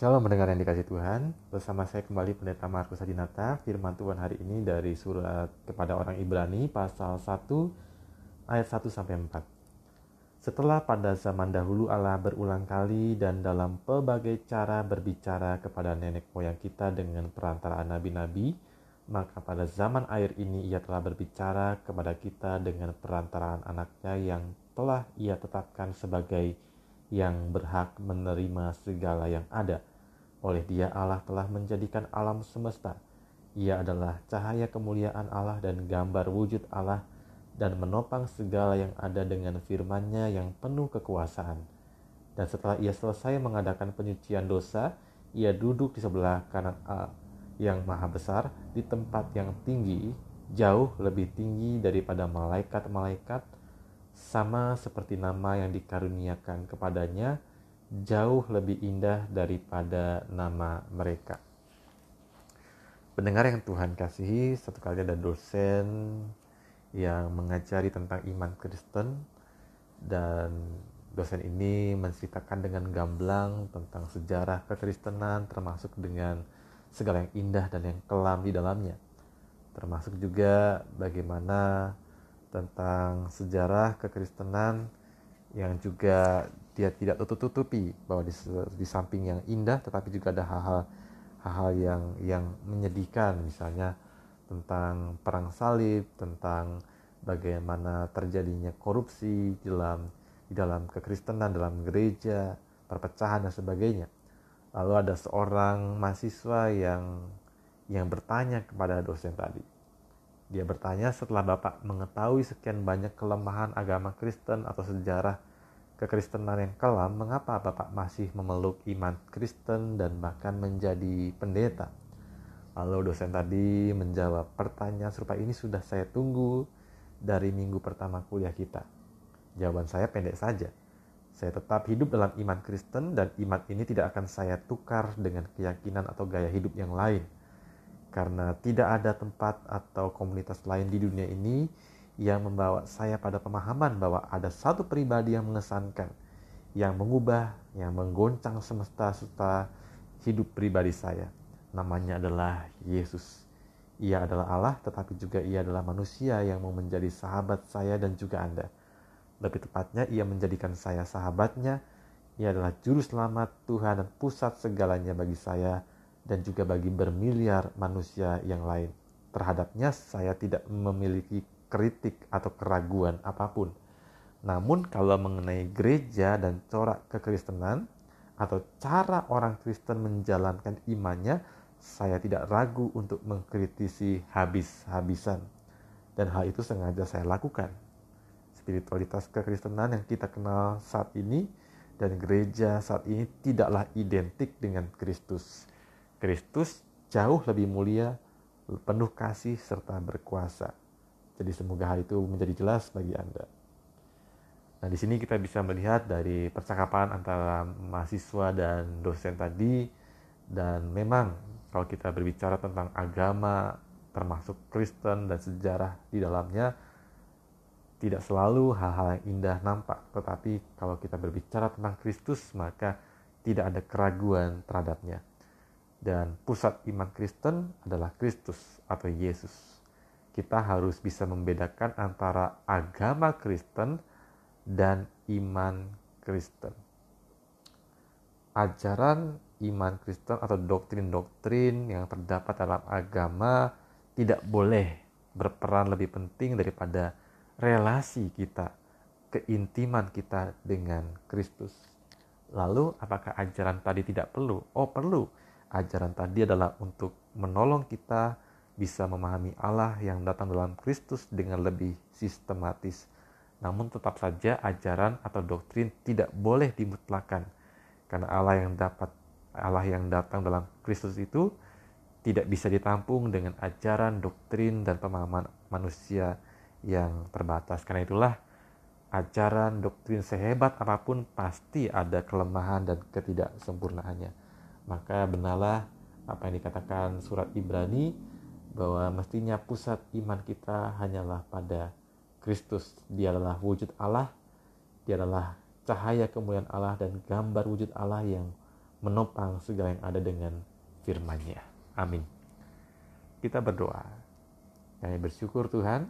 Shalom mendengar yang dikasih Tuhan. Bersama saya kembali Pendeta Markus Adinata. Firman Tuhan hari ini dari surat kepada orang Ibrani Pasal 1 ayat 1 sampai 4 Setelah pada zaman dahulu Allah berulang kali dan dalam pelbagai cara berbicara kepada nenek moyang kita dengan perantaraan nabi-nabi Maka pada zaman air ini ia telah berbicara kepada kita dengan perantaraan anaknya yang telah ia tetapkan sebagai yang berhak menerima segala yang ada oleh dia Allah telah menjadikan alam semesta. Ia adalah cahaya kemuliaan Allah dan gambar wujud Allah dan menopang segala yang ada dengan firman-Nya yang penuh kekuasaan. Dan setelah ia selesai mengadakan penyucian dosa, ia duduk di sebelah kanan Allah yang maha besar di tempat yang tinggi, jauh lebih tinggi daripada malaikat-malaikat, sama seperti nama yang dikaruniakan kepadanya, jauh lebih indah daripada nama mereka. Pendengar yang Tuhan kasihi, satu kali ada dosen yang mengajari tentang iman Kristen dan dosen ini menceritakan dengan gamblang tentang sejarah kekristenan termasuk dengan segala yang indah dan yang kelam di dalamnya. Termasuk juga bagaimana tentang sejarah kekristenan yang juga dia tidak tutup-tutupi bahwa di, di samping yang indah tetapi juga ada hal-hal hal-hal yang yang menyedihkan. Misalnya tentang perang salib tentang bagaimana terjadinya korupsi di dalam di dalam kekristenan dalam gereja perpecahan dan sebagainya. Lalu ada seorang mahasiswa yang yang bertanya kepada dosen tadi dia bertanya setelah Bapak mengetahui sekian banyak kelemahan agama Kristen atau sejarah kekristenan yang kelam, mengapa Bapak masih memeluk iman Kristen dan bahkan menjadi pendeta? Lalu dosen tadi menjawab, pertanyaan serupa ini sudah saya tunggu dari minggu pertama kuliah kita. Jawaban saya pendek saja. Saya tetap hidup dalam iman Kristen dan iman ini tidak akan saya tukar dengan keyakinan atau gaya hidup yang lain karena tidak ada tempat atau komunitas lain di dunia ini yang membawa saya pada pemahaman bahwa ada satu pribadi yang mengesankan, yang mengubah, yang menggoncang semesta serta hidup pribadi saya. Namanya adalah Yesus. Ia adalah Allah, tetapi juga ia adalah manusia yang mau menjadi sahabat saya dan juga Anda. Lebih tepatnya, ia menjadikan saya sahabatnya. Ia adalah juru selamat Tuhan dan pusat segalanya bagi saya dan juga bagi bermiliar manusia yang lain. Terhadapnya saya tidak memiliki kritik atau keraguan apa pun. Namun kalau mengenai gereja dan corak kekristenan atau cara orang Kristen menjalankan imannya, saya tidak ragu untuk mengkritisi habis-habisan. Dan hal itu sengaja saya lakukan. Spiritualitas kekristenan yang kita kenal saat ini dan gereja saat ini tidaklah identik dengan Kristus. Kristus jauh lebih mulia, penuh kasih, serta berkuasa. Jadi semoga hal itu menjadi jelas bagi Anda. Nah, di sini kita bisa melihat dari percakapan antara mahasiswa dan dosen tadi dan memang kalau kita berbicara tentang agama termasuk Kristen dan sejarah di dalamnya tidak selalu hal-hal yang indah nampak, tetapi kalau kita berbicara tentang Kristus maka tidak ada keraguan terhadapnya dan pusat iman Kristen adalah Kristus atau Yesus. Kita harus bisa membedakan antara agama Kristen dan iman Kristen. Ajaran iman Kristen atau doktrin-doktrin yang terdapat dalam agama tidak boleh berperan lebih penting daripada relasi kita, keintiman kita dengan Kristus. Lalu, apakah ajaran tadi tidak perlu? Oh, perlu ajaran tadi adalah untuk menolong kita bisa memahami Allah yang datang dalam Kristus dengan lebih sistematis. Namun tetap saja ajaran atau doktrin tidak boleh dimutlakan karena Allah yang dapat Allah yang datang dalam Kristus itu tidak bisa ditampung dengan ajaran, doktrin, dan pemahaman manusia yang terbatas. Karena itulah ajaran, doktrin sehebat apa pun pasti ada kelemahan dan ketidaksempurnaannya maka benalah apa yang dikatakan surat Ibrani bahwa mestinya pusat iman kita hanyalah pada Kristus. Dia adalah wujud Allah, dia adalah cahaya kemuliaan Allah dan gambar wujud Allah yang menopang segala yang ada dengan firman-Nya. Amin. Kita berdoa. Kami bersyukur Tuhan,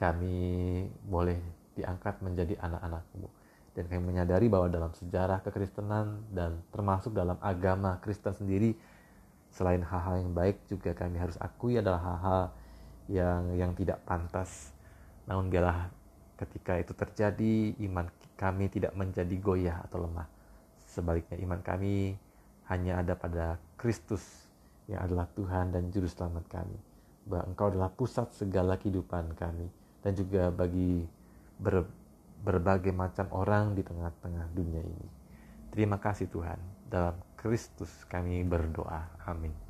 kami boleh diangkat menjadi anak-anakmu. Dan kami menyadari bahwa dalam sejarah kekristenan dan termasuk dalam agama Kristen sendiri, selain hal-hal yang baik juga kami harus akui adalah hal-hal yang yang tidak pantas. Namun biarlah ketika itu terjadi, iman kami tidak menjadi goyah atau lemah. Sebaliknya iman kami hanya ada pada Kristus yang adalah Tuhan dan Juru Selamat kami. Bahwa Engkau adalah pusat segala kehidupan kami dan juga bagi ber, berbagai macam orang di tengah-tengah dunia ini. Terima kasih Tuhan. Dalam Kristus kami berdoa. Amin.